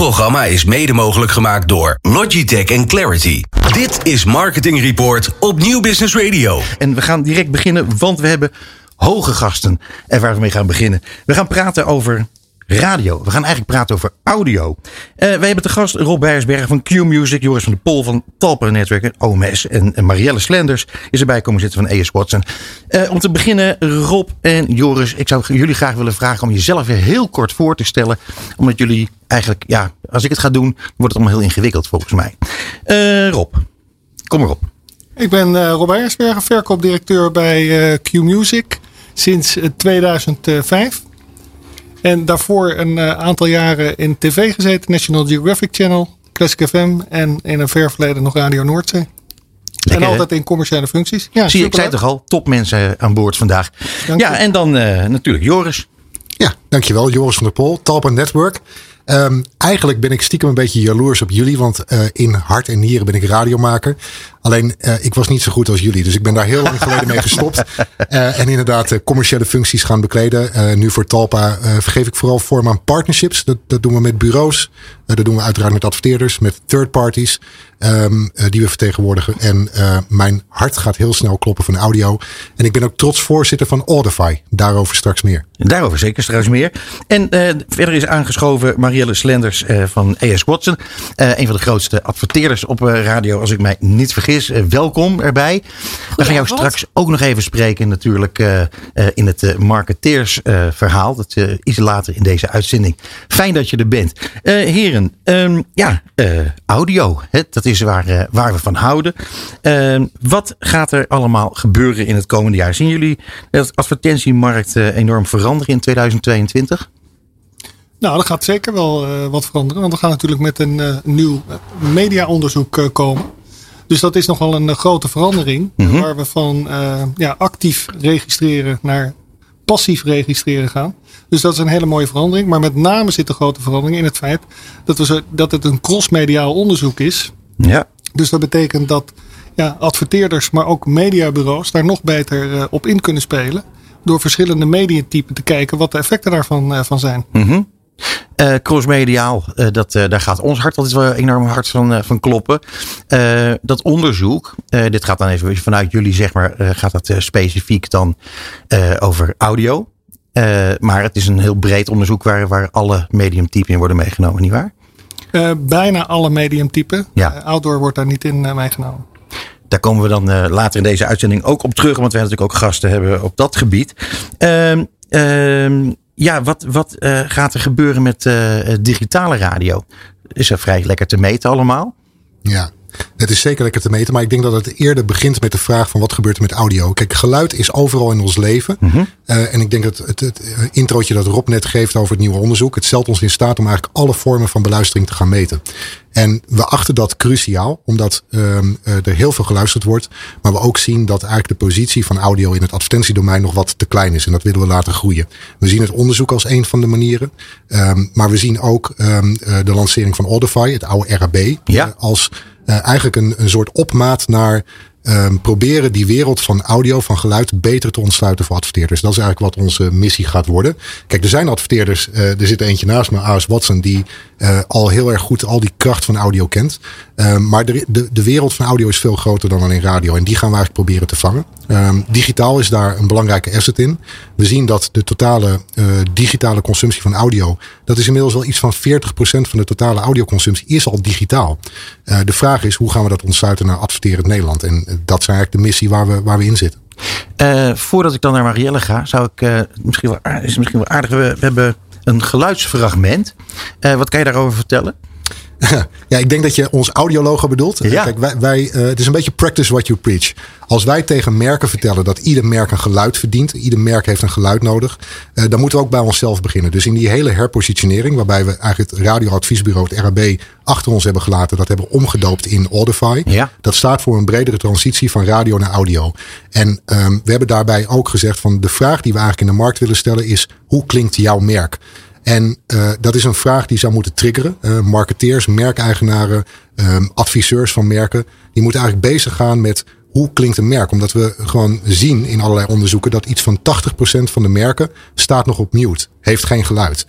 programma is mede mogelijk gemaakt door Logitech en Clarity. Dit is Marketing Report op Nieuw Business Radio. En we gaan direct beginnen, want we hebben hoge gasten. En waar we mee gaan beginnen. We gaan praten over radio. We gaan eigenlijk praten over audio. Uh, wij hebben te gast Rob Beiersberg van Q-Music, Joris van de Pol van Talper Netwerken, OMS en, Marielle Slenders is erbij komen zitten van ES Watson. Uh, om te beginnen, Rob en Joris, ik zou jullie graag willen vragen om jezelf weer heel kort voor te stellen. Omdat jullie eigenlijk, ja, als ik het ga doen, wordt het allemaal heel ingewikkeld volgens mij. Uh, Rob, kom maar op. Ik ben Rob Beiersberg, verkoopdirecteur bij Q-Music sinds 2005. En daarvoor een uh, aantal jaren in tv gezeten. National Geographic Channel, Classic FM en in een ver verleden nog Radio Noordzee. Lekker, en altijd in commerciële functies. Ja, Zie je, ik zei toch al, topmensen aan boord vandaag. Dank ja, je. en dan uh, natuurlijk Joris. Ja, dankjewel. Joris van der Pol, Talpa Network. Um, eigenlijk ben ik stiekem een beetje jaloers op jullie, want uh, in hart en nieren ben ik radiomaker. Alleen uh, ik was niet zo goed als jullie, dus ik ben daar heel lang geleden mee gestopt. Uh, en inderdaad commerciële functies gaan bekleden. nu voor Talpa vergeef ik vooral vorm aan partnerships. Dat, dat doen we met bureaus, dat doen we uiteraard met adverteerders, met third parties. Um, die we vertegenwoordigen. En mijn hart gaat heel snel kloppen van audio. En ik ben ook trots voorzitter van Audify. Daarover straks meer. Daarover zeker straks meer. En verder is aangeschoven Marielle Slenders van AS Watson. een van de grootste adverteerders op radio, als ik mij niet vergis. Welkom erbij. We gaan jou straks ook nog even spreken natuurlijk in het marketeersverhaal. dat iets later in deze uitzending. Fijn dat je er bent. heren, um, ja, audio. Hè, dat is is waar, uh, waar we van houden. Uh, wat gaat er allemaal gebeuren in het komende jaar? Zien jullie de advertentiemarkt uh, enorm veranderen in 2022? Nou, dat gaat zeker wel uh, wat veranderen. Want we gaan natuurlijk met een uh, nieuw mediaonderzoek uh, komen. Dus dat is nogal een grote verandering. Mm -hmm. Waar we van ja, actief registreren naar passief registreren gaan. Dus dat is een hele mooie verandering. Maar met name zit de grote verandering in het feit dat, we zo, dat het een crossmediaal onderzoek is. Ja. Dus dat betekent dat ja, adverteerders, maar ook mediabureaus daar nog beter uh, op in kunnen spelen. Door verschillende mediatypen te kijken wat de effecten daarvan van zijn. Mm -hmm. Uh, crossmediaal, uh, dat, uh, daar gaat ons hart altijd wel enorm hard van, van kloppen. dat onderzoek, dit gaat dan even vanuit jullie, zeg maar, gaat dat specifiek dan over audio. maar het is een heel breed onderzoek waar, waar alle mediumtypen in worden meegenomen, nietwaar? Bijna alle mediumtypen. Ja. Outdoor wordt daar niet in meegenomen. Daar komen we dan later in deze uitzending ook op terug. Want wij natuurlijk ook gasten hebben op dat gebied. Ehm, ehm, ja, wat, wat gaat er gebeuren met digitale radio? Is er vrij lekker te meten allemaal? Ja, het is zeker lekker te meten, maar ik denk dat het eerder begint met de vraag van wat gebeurt er met audio. Kijk, geluid is overal in ons leven. Mm -hmm. uh, en ik denk dat het, het, het introotje dat Rob net geeft over het nieuwe onderzoek, het stelt ons in staat om eigenlijk alle vormen van beluistering te gaan meten. En we achten dat cruciaal, omdat um, er heel veel geluisterd wordt. Maar we ook zien dat eigenlijk de positie van audio in het advertentiedomein nog wat te klein is. En dat willen we laten groeien. We zien het onderzoek als een van de manieren. Um, maar we zien ook um, de lancering van Audify, het oude RAB, ja. als eigenlijk een, een soort opmaat naar um, proberen die wereld van audio, van geluid, beter te ontsluiten voor adverteerders. Dat is eigenlijk wat onze missie gaat worden. Kijk, er zijn adverteerders, uh, er zit eentje naast me, A.S. Watson, die uh, al heel erg goed al die kracht van audio kent. Um, maar de, de, de wereld van audio is veel groter dan alleen radio. En die gaan we eigenlijk proberen te vangen. Um, digitaal is daar een belangrijke asset in. We zien dat de totale uh, digitale consumptie van audio, dat is inmiddels wel iets van 40% van de totale audioconsumptie is al digitaal. De vraag is, hoe gaan we dat ontsluiten naar adverterend Nederland? En dat is eigenlijk de missie waar we, waar we in zitten. Uh, voordat ik dan naar Marielle ga, zou ik uh, misschien wel aardig, is misschien wel aardig. We, hebben een geluidsfragment. Uh, wat kan je daarover vertellen? Ja, ik denk dat je ons audiologo bedoelt. Ja. Kijk, wij, wij, uh, het is een beetje practice what you preach. Als wij tegen merken vertellen dat ieder merk een geluid verdient, ieder merk heeft een geluid nodig, uh, dan moeten we ook bij onszelf beginnen. Dus in die hele herpositionering, waarbij we eigenlijk het radioadviesbureau, het RAB, achter ons hebben gelaten, dat hebben omgedoopt in Audify. Ja. Dat staat voor een bredere transitie van radio naar audio. En um, we hebben daarbij ook gezegd van de vraag die we eigenlijk in de markt willen stellen is, hoe klinkt jouw merk? En uh, dat is een vraag die zou moeten triggeren. Uh, marketeers, merkeigenaren, um, adviseurs van merken, die moeten eigenlijk bezig gaan met hoe klinkt een merk? Omdat we gewoon zien in allerlei onderzoeken dat iets van 80% van de merken staat nog op mute, heeft geen geluid.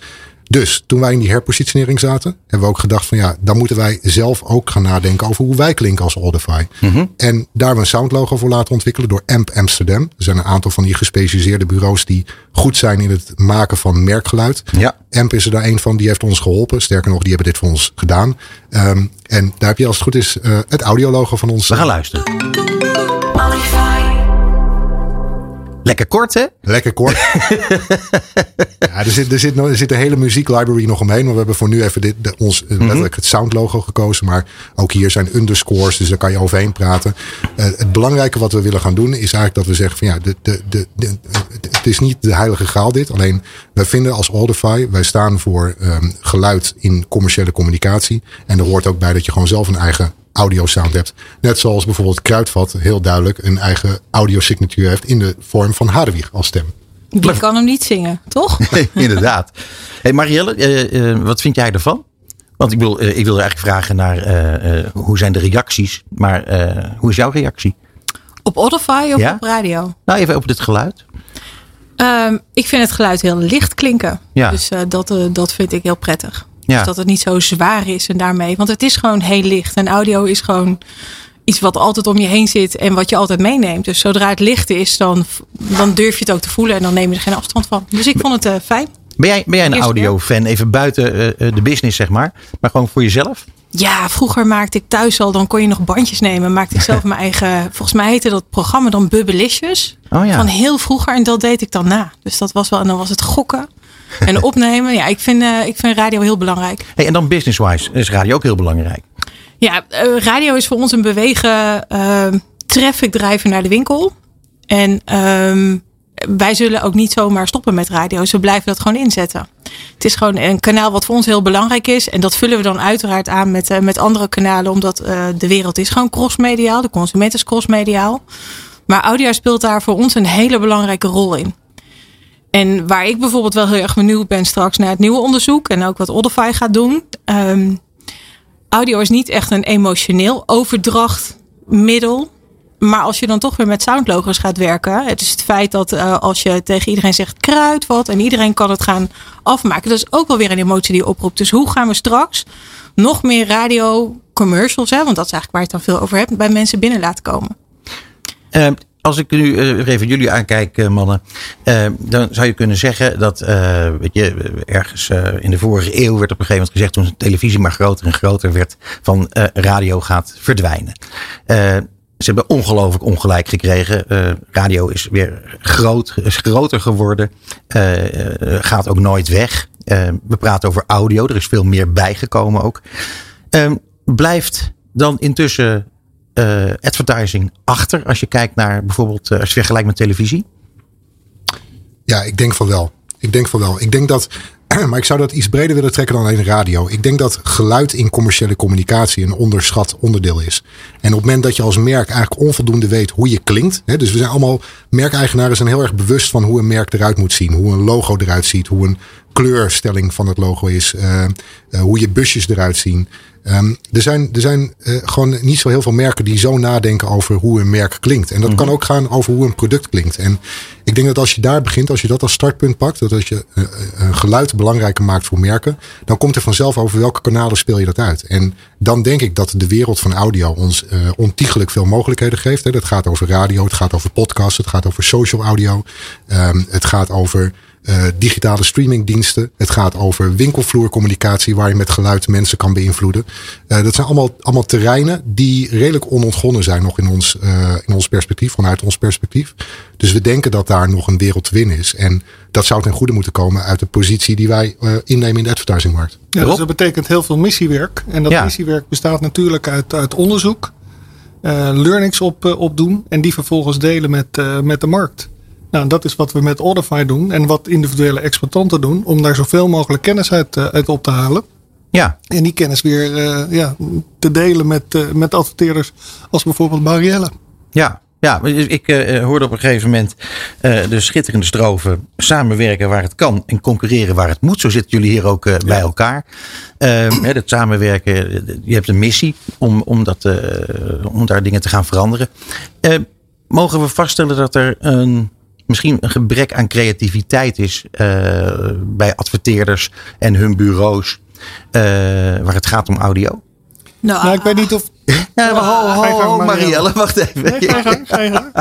Dus toen wij in die herpositionering zaten, hebben we ook gedacht van ja, dan moeten wij zelf ook gaan nadenken over hoe wij klinken als Audify. En daar hebben we een soundlogo voor laten ontwikkelen door AMP Amsterdam. Er zijn een aantal van die gespecialiseerde bureaus die goed zijn in het maken van merkgeluid. Ja. AMP is er daar een van, die heeft ons geholpen. Sterker nog, die hebben dit voor ons gedaan. Ehm, en daar heb je als het goed is uh, het audiologo van ons. We gaan luisteren. Lekker kort, hè? Lekker kort. ja, er, zit, er, zit, er zit een hele muzieklibrary nog omheen. Maar we hebben voor nu even dit, de, ons mm -hmm. letterlijk het soundlogo gekozen. Maar ook hier zijn underscores, dus daar kan je overheen praten. Uh, het belangrijke wat we willen gaan doen is eigenlijk dat we zeggen van ja, de, de, de, de het is niet de heilige graal dit. Alleen wij vinden als Audify, wij staan voor um, geluid in commerciële communicatie. En er hoort ook bij dat je gewoon zelf een eigen audio sound hebt. Net zoals bijvoorbeeld Kruidvat heel duidelijk een eigen audiosignatuur heeft in de vorm van Hadewig als stem. Die kan hem niet zingen, toch? Inderdaad. Hey Marielle, uh, uh, wat vind jij ervan? Want ik wil, uh, ik wil eigenlijk vragen naar hoe zijn de reacties, maar hoe is jouw reactie? Op Audify of ja? op radio? Nou, even op dit geluid. Um, ik vind het geluid heel licht klinken. Ja. Dus dat, dat vind ik heel prettig. Ja. Dus dat het niet zo zwaar is en daarmee. Want het is gewoon heel licht. En audio is gewoon iets wat altijd om je heen zit en wat je altijd meeneemt. Dus zodra het licht is, dan, dan durf je het ook te voelen en dan neem je er geen afstand van. Dus ik vond het uh, fijn. Ben jij, ben jij een audio-fan? Even buiten de business, zeg maar. Maar gewoon voor jezelf? Ja, vroeger maakte ik thuis al, dan kon je nog bandjes nemen. Maakte ik zelf mijn eigen, volgens mij heette dat programma dan Bubbelicious. Oh ja. Van heel vroeger en dat deed ik dan na. Dus dat was wel, en dan was het gokken. En opnemen, ja, ik vind, uh, ik vind radio heel belangrijk. Hey, en dan business-wise is radio ook heel belangrijk. Ja, uh, radio is voor ons een bewegen uh, traffic drijven naar de winkel. En um, wij zullen ook niet zomaar stoppen met radio. We blijven dat gewoon inzetten. Het is gewoon een kanaal wat voor ons heel belangrijk is. En dat vullen we dan uiteraard aan met, uh, met andere kanalen. Omdat uh, de wereld is gewoon crossmediaal. De consument is crossmediaal. Maar audio speelt daar voor ons een hele belangrijke rol in. En waar ik bijvoorbeeld wel heel erg benieuwd ben straks naar het nieuwe onderzoek. En ook wat Audify gaat doen. Um, audio is niet echt een emotioneel overdrachtmiddel. Maar als je dan toch weer met soundlogos gaat werken. Het is het feit dat uh, als je tegen iedereen zegt kruid wat. En iedereen kan het gaan afmaken. Dat is ook wel weer een emotie die oproept. Dus hoe gaan we straks nog meer radio commercials. Hè, want dat is eigenlijk waar je het dan veel over hebt. Bij mensen binnen laten komen. Uh, als ik nu uh, even jullie aankijk, uh, mannen, uh, dan zou je kunnen zeggen dat, weet je, ergens in de vorige eeuw werd op een gegeven moment gezegd, toen de televisie maar groter en groter werd, van radio gaat verdwijnen. Ze hebben ongelooflijk ongelijk gekregen. radio is weer groot, is groter geworden, gaat ook nooit weg. we praten over audio, er is veel meer bijgekomen ook. blijft dan intussen uh, advertising achter als je kijkt naar bijvoorbeeld, uh, als je vergelijkt met televisie? Ja, ik denk van wel. Ik denk van wel. Ik denk dat, maar ik zou dat iets breder willen trekken dan alleen radio. Ik denk dat geluid in commerciële communicatie een onderschat onderdeel is. En op het moment dat je als merk eigenlijk onvoldoende weet hoe je klinkt. Hè, dus we zijn allemaal merkeigenaren zijn heel erg bewust van hoe een merk eruit moet zien. Hoe een logo eruit ziet. Hoe een kleurstelling van het logo is. Uh, uh, hoe je busjes eruit zien. Um, er zijn, er zijn uh, gewoon niet zo heel veel merken die zo nadenken over hoe een merk klinkt. En dat mm -hmm. kan ook gaan over hoe een product klinkt. En ik denk dat als je daar begint, als je dat als startpunt pakt, dat als je uh, een geluid belangrijker maakt voor merken, dan komt er vanzelf over welke kanalen speel je dat uit. En dan denk ik dat de wereld van audio ons ontiegelijk veel mogelijkheden geeft. Hè. Dat gaat over radio, het gaat over podcasts, het gaat over social audio, um, het gaat over uh, digitale streamingdiensten. Het gaat over winkelvloercommunicatie waar je met geluid mensen kan beïnvloeden. Uh, dat zijn allemaal, allemaal terreinen die redelijk onontgonnen zijn nog in ons, uh, in ons perspectief, vanuit ons perspectief. Dus we denken dat daar nog een wereld te winnen is. En dat zou ten goede moeten komen uit de positie die wij innemen in de advertisingmarkt. Ja, dus dat betekent heel veel missiewerk. En dat ja. missiewerk bestaat natuurlijk uit, uit onderzoek. learnings op, opdoen en die vervolgens delen met, met de markt. Nou, dat is wat we met Audify doen en wat individuele exploitanten doen, om daar zoveel mogelijk kennis uit, uit op te halen. Ja. En die kennis weer uh, ja, te delen met, uh, met adverteerders als bijvoorbeeld Marielle. Ja, ja, ik uh, hoorde op een gegeven moment uh, de schitterende stroven samenwerken waar het kan en concurreren waar het moet. Zo zitten jullie hier ook uh, bij ja. elkaar. Uh, het samenwerken, je hebt een missie om, om, dat, om daar dingen te gaan veranderen. mogen we vaststellen dat er een misschien een gebrek aan creativiteit is uh, bij adverteerders en hun bureaus uh, waar het gaat om audio? Nou, nou ik weet niet of. Ja, ho, ho, ho, Marielle, wacht even. Nee, ga je gang, ga je gang.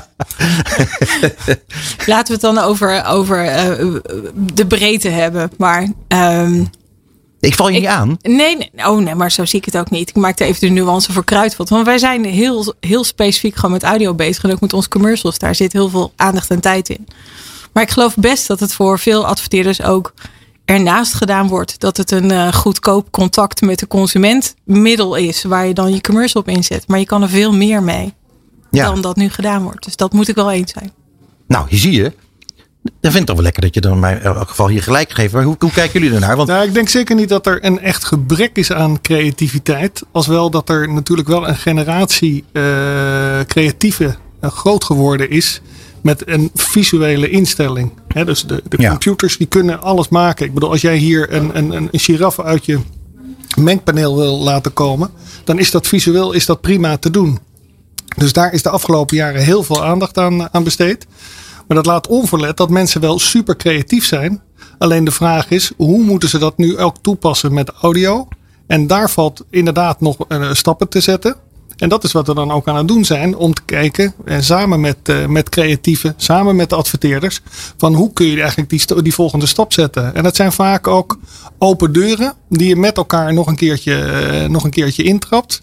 Laten we het dan over, over uh, de breedte hebben. Maar um, ik val je niet aan. Nee, nee, oh nee, maar zo zie ik het ook niet. Ik maakte even de nuance voor Kruidvat. Want wij zijn heel, heel specifiek gewoon met audio bezig. En ook met onze commercials. Daar zit heel veel aandacht en tijd in. Maar ik geloof best dat het voor veel adverteerders ook ernaast gedaan wordt. Dat het een uh, goedkoop contact met de consument middel is. Waar je dan je commercial op inzet. Maar je kan er veel meer mee. Ja. Dan dat nu gedaan wordt. Dus dat moet ik wel eens zijn. Nou, hier zie je. Dan vind ik toch wel lekker dat je dan mij in elk geval hier gelijk geeft. Maar hoe, hoe kijken jullie ernaar? Want... Nou, ik denk zeker niet dat er een echt gebrek is aan creativiteit. Als wel dat er natuurlijk wel een generatie uh, creatieve uh, groot geworden is. Met een visuele instelling. He, dus de, de ja. computers die kunnen alles maken. Ik bedoel, als jij hier een, een, een giraffe uit je mengpaneel wil laten komen. Dan is dat visueel is dat prima te doen. Dus daar is de afgelopen jaren heel veel aandacht aan, aan besteed. Maar dat laat onverlet dat mensen wel super creatief zijn. Alleen de vraag is, hoe moeten ze dat nu ook toepassen met audio? En daar valt inderdaad nog uh, stappen te zetten. En dat is wat we dan ook aan het doen zijn. Om te kijken, en eh, samen met, uh, met creatieven, samen met de adverteerders. Van hoe kun je eigenlijk die, die volgende stap zetten. En dat zijn vaak ook open deuren. Die je met elkaar nog een keertje, nog een keertje intrapt.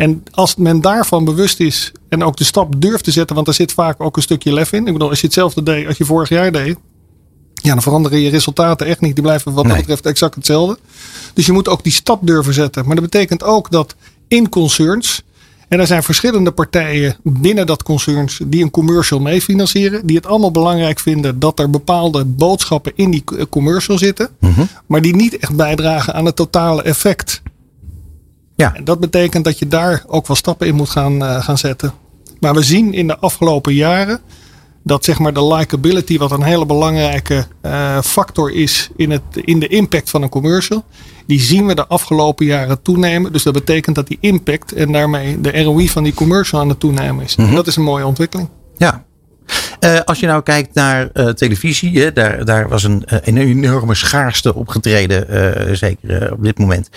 En als men daarvan bewust is en ook de stap durft te zetten, want er zit vaak ook een stukje lef in. Ik bedoel, als je hetzelfde deed als je vorig jaar deed, ja, dan veranderen je resultaten echt niet. Die blijven wat dat betreft exact hetzelfde. Dus je moet ook die stap durven zetten. Maar dat betekent ook dat in concerns, en er zijn verschillende partijen binnen dat concerns die een commercial meefinancieren, die het allemaal belangrijk vinden dat er bepaalde boodschappen in die commercial zitten, Mhm. maar die niet echt bijdragen aan het totale effect. Ja. En dat betekent dat je daar ook wel stappen in moet gaan, uh, gaan zetten. Maar we zien in de afgelopen jaren dat zeg maar de likability, wat een hele belangrijke uh, factor is in, het, in de impact van een commercial, die zien we de afgelopen jaren toenemen. Dus dat betekent dat die impact en daarmee de ROI van die commercial aan het toenemen is. Mhm. En dat is een mooie ontwikkeling. Ja. Uh, als je nou kijkt naar uh, televisie, hè, daar, daar was een, een enorme schaarste opgetreden, zeker op dit moment.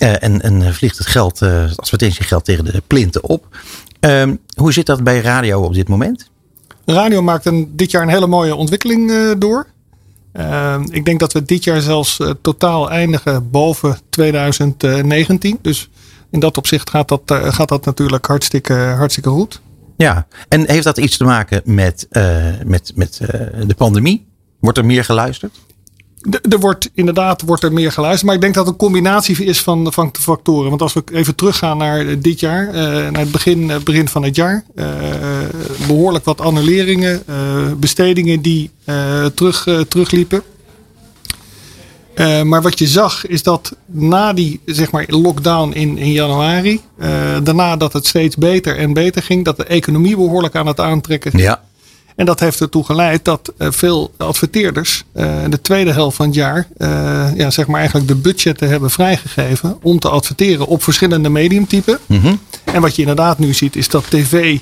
Uh, en, en vliegt het geld, uh, het advertentiegeld tegen de plinten op. Uh, hoe zit dat bij radio op dit moment? Radio maakt een, dit jaar een hele mooie ontwikkeling uh, door. ik denk dat we dit jaar zelfs totaal eindigen boven 2019. Dus in dat opzicht gaat dat, gaat dat natuurlijk hartstikke, hartstikke goed. Ja, en heeft dat iets te maken met, met, met de pandemie? Wordt er meer geluisterd? Er wordt inderdaad wordt er meer geluisterd. Maar ik denk dat het een combinatie is van, van factoren. Want als we even teruggaan naar dit jaar, uh, naar het begin, begin van het jaar. Behoorlijk wat annuleringen, bestedingen die terug, terugliepen. maar wat je zag is dat na die zeg maar, lockdown in, in januari, daarna dat het steeds beter en beter ging, dat de economie behoorlijk aan het aantrekken ja. En dat heeft ertoe geleid dat uh, veel adverteerders uh, de tweede helft van het jaar uh, ja, zeg maar eigenlijk de budgetten hebben vrijgegeven om te adverteren op verschillende mediumtypen. Mm -hmm. En wat je inderdaad nu ziet is dat tv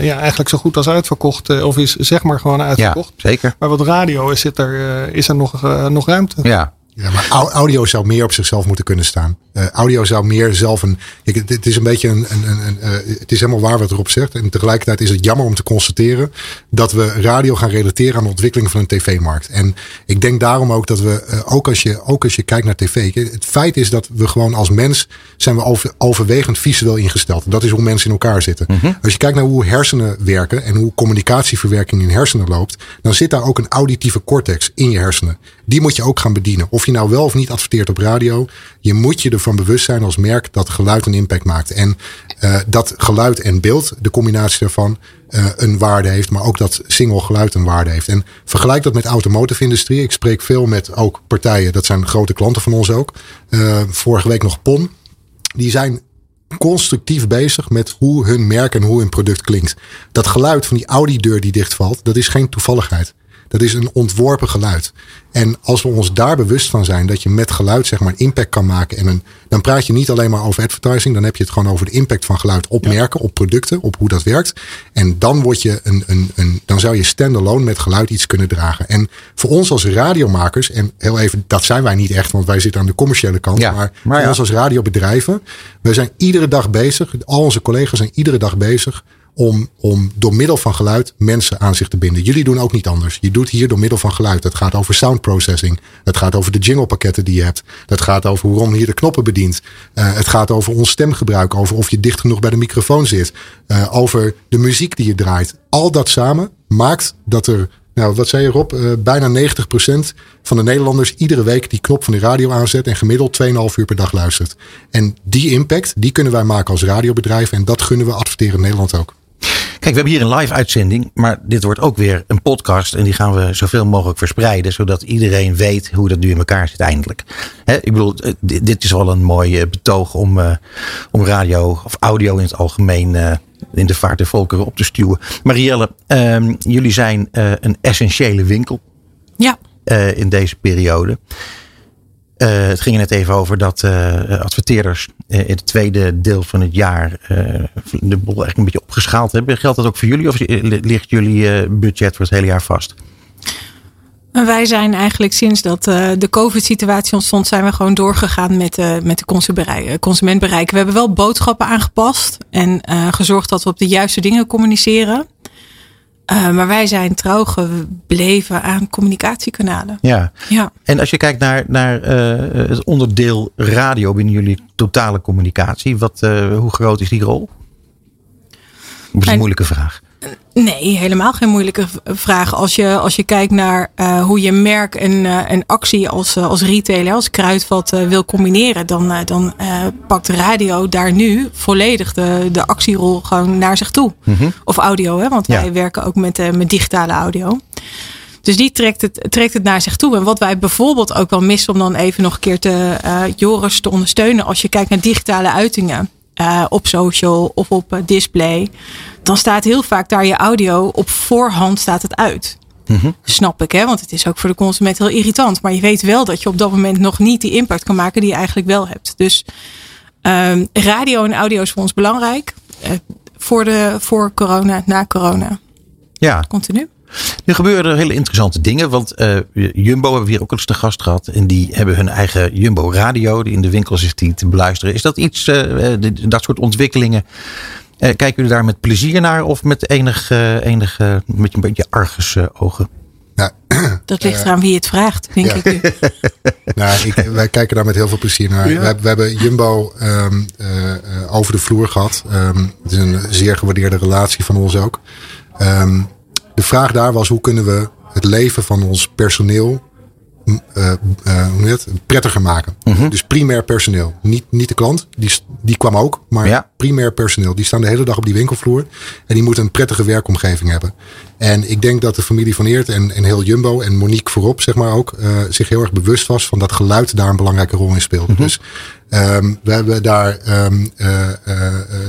ja, eigenlijk zo goed als uitverkocht of is zeg maar gewoon uitverkocht. Ja, zeker. Maar wat radio is, zit er, is er nog, nog ruimte. Ja. Ja, maar audio zou meer op zichzelf moeten kunnen staan. Uh, audio zou meer zelf een. Het is een beetje een. een, een, een uh, het is helemaal waar wat erop zegt. En tegelijkertijd is het jammer om te constateren. dat we radio gaan relateren aan de ontwikkeling van een tv-markt. En ik denk daarom ook dat we. Uh, ook, als je, ook als je kijkt naar tv. Het feit is dat we gewoon als mens. zijn we over, overwegend visueel ingesteld. Dat is hoe mensen in elkaar zitten. Mm -hmm. Als je kijkt naar hoe hersenen werken. en hoe communicatieverwerking in hersenen loopt. dan zit daar ook een auditieve cortex in je hersenen. Die moet je ook gaan bedienen. Of je nou wel of niet adverteert op radio. Je moet je ervan bewust zijn als merk dat geluid een impact maakt. En uh, dat geluid en beeld, de combinatie daarvan, uh, een waarde heeft. Maar ook dat single geluid een waarde heeft. En vergelijk dat met de automotive industrie. Ik spreek veel met ook partijen, dat zijn grote klanten van ons ook. Uh, vorige week nog PON. Die zijn constructief bezig met hoe hun merk en hoe hun product klinkt. Dat geluid van die Audi deur die dichtvalt, dat is geen toevalligheid. Dat is een ontworpen geluid. En als we ons daar bewust van zijn dat je met geluid zeg maar een impact kan maken. En een, dan praat je niet alleen maar over advertising. Dan heb je het gewoon over de impact van geluid op merken, op producten, op hoe dat werkt. En dan word je een, een, een, dan zou je standalone met geluid iets kunnen dragen. En voor ons als radiomakers, en heel even, dat zijn wij niet echt, want wij zitten aan de commerciële kant. Ja, maar, maar voor ja. ons als radiobedrijven, we zijn iedere dag bezig. Al onze collega's zijn iedere dag bezig om, om door middel van geluid mensen aan zich te binden. Jullie doen ook niet anders. Je doet hier door middel van geluid. Het gaat over sound processing. Het gaat over de jinglepakketten die je hebt. Het gaat over hoe Ron hier de knoppen bedient. Uh, het gaat over ons stemgebruik. Over of je dicht genoeg bij de microfoon zit. Uh, over de muziek die je draait. Al dat samen maakt dat er nou, wat zei je Rob? Uh, bijna 90% van de Nederlanders iedere week die knop van de radio aanzet en gemiddeld 2,5 uur per dag luistert. En die impact, die kunnen wij maken als radiobedrijf en dat gunnen we adverteren in Nederland ook. Kijk, we hebben hier een live uitzending, maar dit wordt ook weer een podcast. En die gaan we zoveel mogelijk verspreiden, zodat iedereen weet hoe dat nu in elkaar zit eindelijk. Hè, ik bedoel, dit is wel een mooi betoog om, uh, om radio of audio in het algemeen uh, in de vaart der volkeren op te stuwen. Marielle, um, jullie zijn uh, een essentiële winkel. Ja. in deze periode. Uh, het ging er net even over dat uh, adverteerders uh, in het tweede deel van het jaar de boel eigenlijk een beetje opgeschaald hebben. Geldt dat ook voor jullie of ligt jullie budget voor het hele jaar vast? Wij zijn eigenlijk sinds dat de COVID-situatie ontstond, zijn we gewoon doorgegaan met, met de consument bereiken. We hebben wel boodschappen aangepast en gezorgd dat we op de juiste dingen communiceren. Uh, maar wij zijn trouw gebleven aan communicatiekanalen. Ja. ja. En als je kijkt naar, naar uh, het onderdeel radio binnen jullie totale communicatie, wat, uh, hoe groot is die rol? Dat is een moeilijke vraag. Nee, helemaal geen moeilijke vraag. Als je, als je kijkt naar uh, hoe je merk en, uh, en actie als, uh, als retailer, als kruidvat wil combineren, dan, dan pakt radio daar nu volledig de, de actierol gewoon naar zich toe. Mhm. Mm -hmm. Of audio, hè? want wij ja. werken ook met, met digitale audio. Dus die trekt het, trekt het naar zich toe. En wat wij bijvoorbeeld ook wel missen, om dan even nog een keer te, Joris te ondersteunen, als je kijkt naar digitale uitingen. Uh, op social of op uh, display. Dan staat heel vaak daar je audio op voorhand staat het uit. Mm -hmm. Snap ik, hè? Want het is ook voor de consument heel irritant. Maar je weet wel dat je op dat moment nog niet die impact kan maken die je eigenlijk wel hebt. Dus um, radio en audio is voor ons belangrijk. Uh, voor, de, voor corona, na corona. Ja. Continu. Nu gebeuren er hele interessante dingen. Want uh, Jumbo hebben we hier ook eens te gast gehad. En die hebben hun eigen Jumbo radio. Die in de winkels is die te beluisteren. Is dat iets, uh, dat soort ontwikkelingen. Uh, kijken jullie daar met plezier naar? Of met enig, enig met een beetje argus ogen? Ja, dat ligt eraan wie het vraagt, denk ja. ik. nou, ik, wij kijken daar met heel veel plezier naar. Ja. We, we, hebben Jumbo um, over de vloer gehad. Um, het is een zeer gewaardeerde relatie van ons ook. Um, de vraag daar was hoe kunnen we het leven van ons personeel het, prettiger maken. Mhm. Mm -hmm. Dus primair personeel. Niet, niet de klant, die, die kwam ook, maar ja. primair personeel. Die staan de hele dag op die winkelvloer en die moeten een prettige werkomgeving hebben. En ik denk dat de familie van Eert en, en heel Jumbo en Monique voorop, zeg maar ook, uh, zich heel erg bewust was van dat geluid daar een belangrijke rol in speelt. Mhm. Mm -hmm. Dus um, we hebben daar um,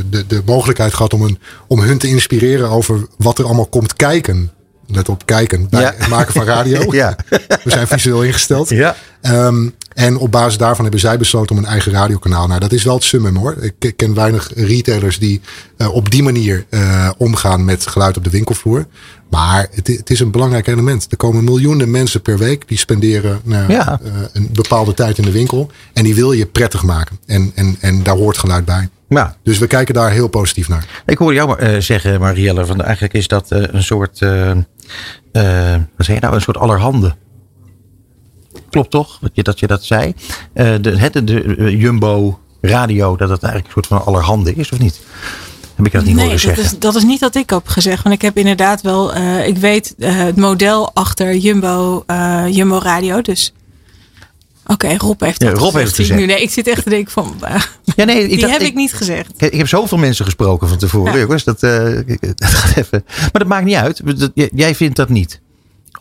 de, de mogelijkheid gehad om, een, om hun te inspireren over wat er allemaal komt kijken let op kijken bij Ja. het maken van radio. Ja. We zijn visueel ingesteld. Ja. Um, en op basis daarvan hebben zij besloten om een eigen radiokanaal. Nou, dat is wel het summum hoor. Ik ken weinig retailers die uh, op die manier uh, omgaan met geluid op de winkelvloer. Maar het, het, is een belangrijk element. Er komen miljoenen mensen per week die spenderen nou, Ja. een bepaalde tijd in de winkel. En die wil je prettig maken. En, en, en daar hoort geluid bij. Ja. Dus we kijken daar heel positief naar. Ik hoorde jou zeggen, Marielle, van eigenlijk is dat een soort, wat zeg je nou, een soort allerhande. Klopt toch, dat je dat, je dat zei? de, de, de Jumbo radio, dat het eigenlijk een soort van allerhande is, of niet? Heb ik dat niet nee, horen dat is, dat is niet wat ik heb gezegd. Want ik heb inderdaad wel, uh, ik weet uh, het model achter Jumbo, uh, Jumbo Radio. Dus oké, okay, Rob heeft ja, dat Rob gezegd. heeft het gezegd. Nu, nee, ik zit echt te denken van, ja, nee, ik die dacht, heb ik, ik, niet gezegd. Ik, ik, heb zoveel mensen gesproken van tevoren, ja. jongens. Dat, dat gaat even. Maar dat maakt niet uit. Dat, jij vindt dat niet.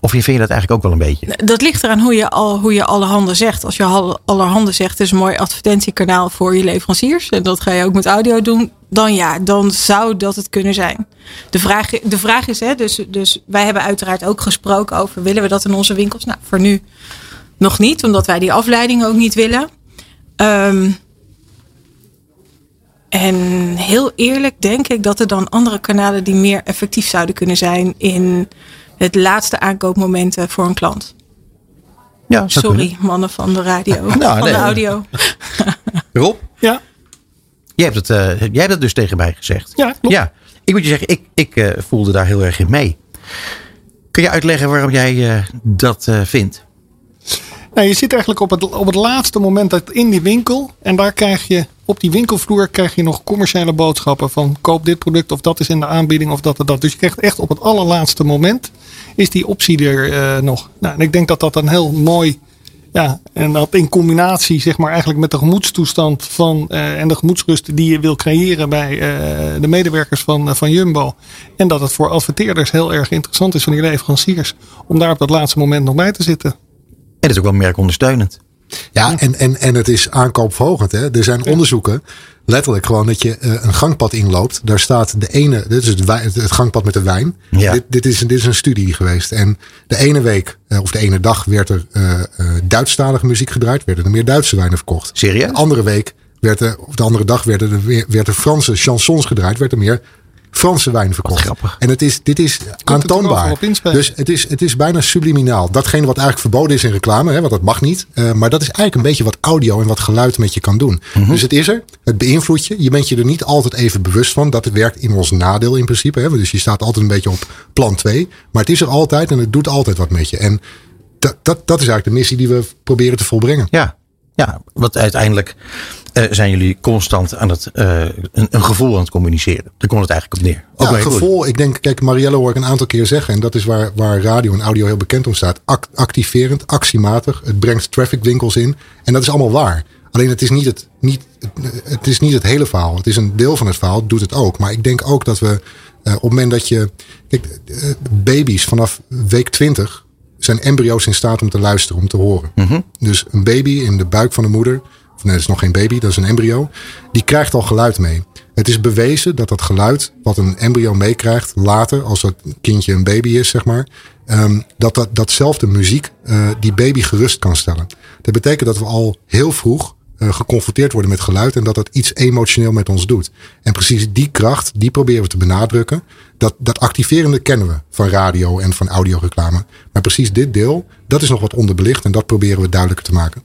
Of vind je dat eigenlijk ook wel een beetje? Dat ligt eraan hoe je, al, hoe je alle handen zegt. Als je alle, allerhande zegt, is een mooi advertentiekanaal voor je leveranciers. En dat ga je ook met audio doen. Dan ja, dan zou dat het kunnen zijn. De vraag, de vraag is, hè, dus, dus wij hebben uiteraard ook gesproken over... willen we dat in onze winkels? Nou, voor nu nog niet, omdat wij die afleiding ook niet willen. Ehm, en heel eerlijk denk ik dat er dan andere kanalen die meer effectief zouden kunnen zijn in het laatste aankoopmomenten voor een klant. Ja, Sorry, kunnen. mannen van de radio, Nou, van nee. de audio. Rob, Ja, jij hebt, het, eh, jij hebt het dus tegen mij gezegd. ja klopt. Ja, ik moet je zeggen, ik, ik eh, voelde daar heel erg in mee. Kun je uitleggen waarom jij eh, dat eh, vindt? Nou, je zit eigenlijk op het, op het laatste moment in die winkel. En daar krijg je op die winkelvloer krijg je nog commerciële boodschappen van koop dit product of dat is in de aanbieding of dat en dat. Dus je krijgt echt op het allerlaatste moment is die optie er eh, nog. Nou, en ik denk dat dat een heel mooi ja, en dat in combinatie zeg maar eigenlijk met de gemoedstoestand van eh, en de gemoedsrust die je wil creëren bij eh, de medewerkers van, van Jumbo. En dat het voor adverteerders heel erg interessant is van die leveranciers om daar op dat laatste moment nog bij te zitten. En het is ook wel merkondersteunend. Ja, en, en, en het is aankoopverhogend. Hè? Er zijn onderzoeken, letterlijk gewoon dat je eh, een gangpad inloopt. Daar staat de ene, dit is het, gangpad met de wijn. Ja. Dit, dit, is, dit is een studie geweest. En de ene week, eh, of de ene dag, werd er eh eh, Duitsstalige muziek gedraaid. Werden er meer Duitse wijnen verkocht. Serieus? De andere week, werd er, of de andere dag, werden er, weer, werd er Franse chansons gedraaid. Werd er meer Franse wijn verkocht. grappig. En het is, dit is aantoonbaar. Dus het is, het is bijna subliminaal. Datgene wat eigenlijk verboden is in reclame, hè, want dat mag niet. Eh, maar dat is eigenlijk een beetje wat audio en wat geluid met je kan doen. Dus het is er, het beïnvloedt je. Je bent je er niet altijd even bewust van dat het werkt in ons nadeel in principe. Hè. Dus je staat altijd een beetje op plan 2. Maar het is er altijd en het doet altijd wat met je. En dat, dat, dat is eigenlijk de missie die we proberen te volbrengen. Ja, ja want uiteindelijk eh, zijn jullie constant aan het, eh, een, een gevoel aan het communiceren. Daar komt het eigenlijk op neer. Ook Ja, goed. gevoel. Ik denk, kijk, Marielle hoor ik een aantal keer zeggen. En dat is waar, waar radio en audio heel bekend om staat. Ac- activerend, actiematig. Het brengt trafficwinkels in. En dat is allemaal waar. Alleen het is niet het, niet, het, is niet het hele verhaal. Het is een deel van het verhaal. Het doet het ook. Maar ik denk ook dat we eh, op het moment dat je. Kijk, baby's vanaf week 20 zijn embryo's in staat om te luisteren, om te horen. Dus een baby in de buik van de moeder. Of nee, dat is nog geen baby, dat is een embryo. Die krijgt al geluid mee. Het is bewezen dat dat geluid wat een embryo meekrijgt later, als dat kindje een baby is, zeg maar, ehm, dat, dat datzelfde muziek eh, die baby gerust kan stellen. Dat betekent dat we al heel vroeg eh, geconfronteerd worden met geluid en dat dat iets emotioneel met ons doet. En precies die kracht, die proberen we te benadrukken. Dat, dat activerende kennen we van radio en van audioreclame. Maar precies dit deel, dat is nog wat onderbelicht en dat proberen we duidelijker te maken.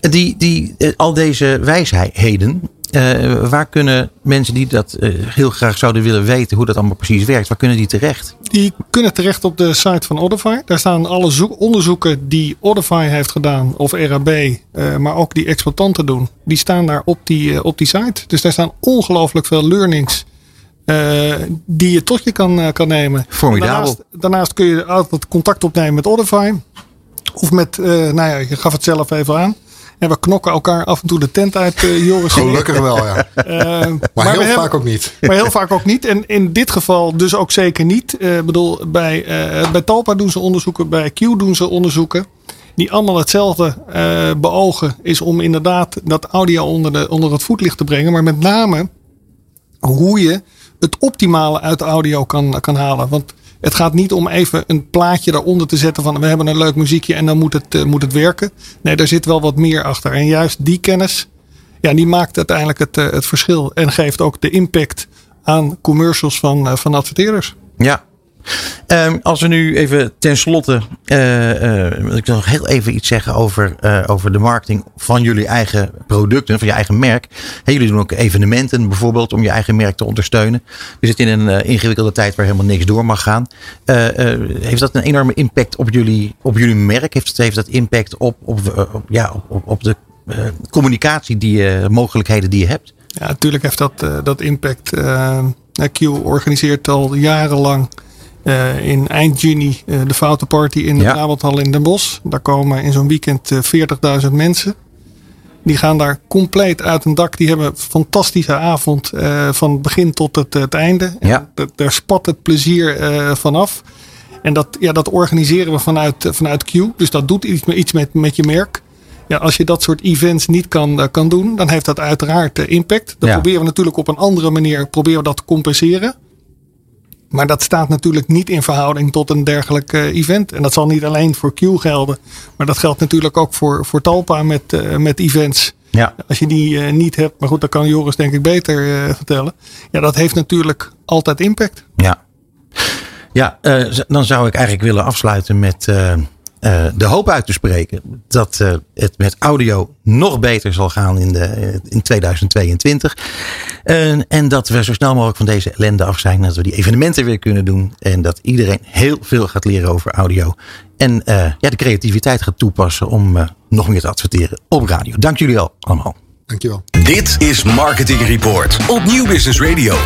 Die, die, eh, al deze wijsheden, eh, waar kunnen mensen die dat eh, heel graag zouden willen weten hoe dat allemaal precies werkt, waar kunnen die terecht? Die kunnen terecht op de site van Odify. Daar staan alle zoek- onderzoeken die Odify heeft gedaan, of RAB, eh, maar ook die exploitanten doen. Die staan daar op die, op die site. Dus daar staan ongelooflijk veel learnings eh, die je tot je kan, kan nemen. Formidabel. Daarnaast, daarnaast kun je altijd contact opnemen met Odify. Of met, eh, nou ja, je gaf het zelf even aan. En we knokken elkaar af en toe de tent uit, eh Joris. Gelukkig wel, ja. Eh, Maar, heel hebben- vaak ook niet. maar heel vaak ook niet. En in dit geval dus ook zeker niet. Ik bedoel, bij, eh, bij Talpa doen ze onderzoeken, bij Q doen ze onderzoeken. Die allemaal hetzelfde eh, beogen is om inderdaad dat audio onder, de, onder het voetlicht te brengen. Maar met name hoe je het optimale uit de audio kan, kan halen. Want het gaat niet om even een plaatje daaronder te zetten van we hebben een leuk muziekje en dan moet het, eh, moet het werken. Nee, daar zit wel wat meer achter. En juist die kennis, ja, die maakt uiteindelijk het, eh, het verschil. En geeft ook de impact aan commercials van, eh, van adverteerders. Ja. Ehm, als we nu even tenslotte, eh eh, wil ik nog heel even iets zeggen over, eh, over de marketing van jullie eigen producten, van je eigen merk. Jullie doen ook evenementen bijvoorbeeld om je eigen merk te ondersteunen. We zitten in een eh, ingewikkelde tijd waar helemaal niks door mag gaan. Eh, eh, heeft dat een enorme impact op jullie, op jullie merk? Heeft, dat impact op, op, eh, ja, op, op, de eh, communicatie, die, je- mogelijkheden die je hebt? Ja, natuurlijk heeft dat, eh, dat impact. Eh, Q organiseert al jarenlang eh, in eind juni eh, de Foute Party in de Ja. Brabanthal in Den Bosch. Daar komen in zo'n weekend eh, 40.000 mensen. Die gaan daar compleet uit een dak. Die hebben een fantastische avond eh, van het begin tot het, het einde. Ja. En daar spat het plezier eh, vanaf. En dat, ja, dat organiseren we vanuit, vanuit Q. Dus dat doet iets, iets met, met je merk. Ja, als je dat soort events niet kan, kan doen, dan heeft dat uiteraard impact. Dan proberen we natuurlijk op een andere manier proberen we dat te compenseren. Maar dat staat natuurlijk niet in verhouding tot een dergelijk event. En dat zal niet alleen voor Q gelden. Maar dat geldt natuurlijk ook voor, voor Talpa met, met events. Ja. Als je die niet hebt, maar goed, dat kan Joris denk ik beter vertellen. Ja, dat heeft natuurlijk altijd impact. Ja, ja dan zou ik eigenlijk willen afsluiten met uh, de hoop uit te spreken dat uh, het met audio nog beter zal gaan in, de, in 2022. Uh, en dat we zo snel mogelijk van deze ellende af zijn. Dat we die evenementen weer kunnen doen. En dat iedereen heel veel gaat leren over audio. En ja, de creativiteit gaat toepassen om nog meer te adverteren op radio. Dank jullie wel allemaal. Dankjewel. Dit is Marketing Report op Nieuw Business Radio.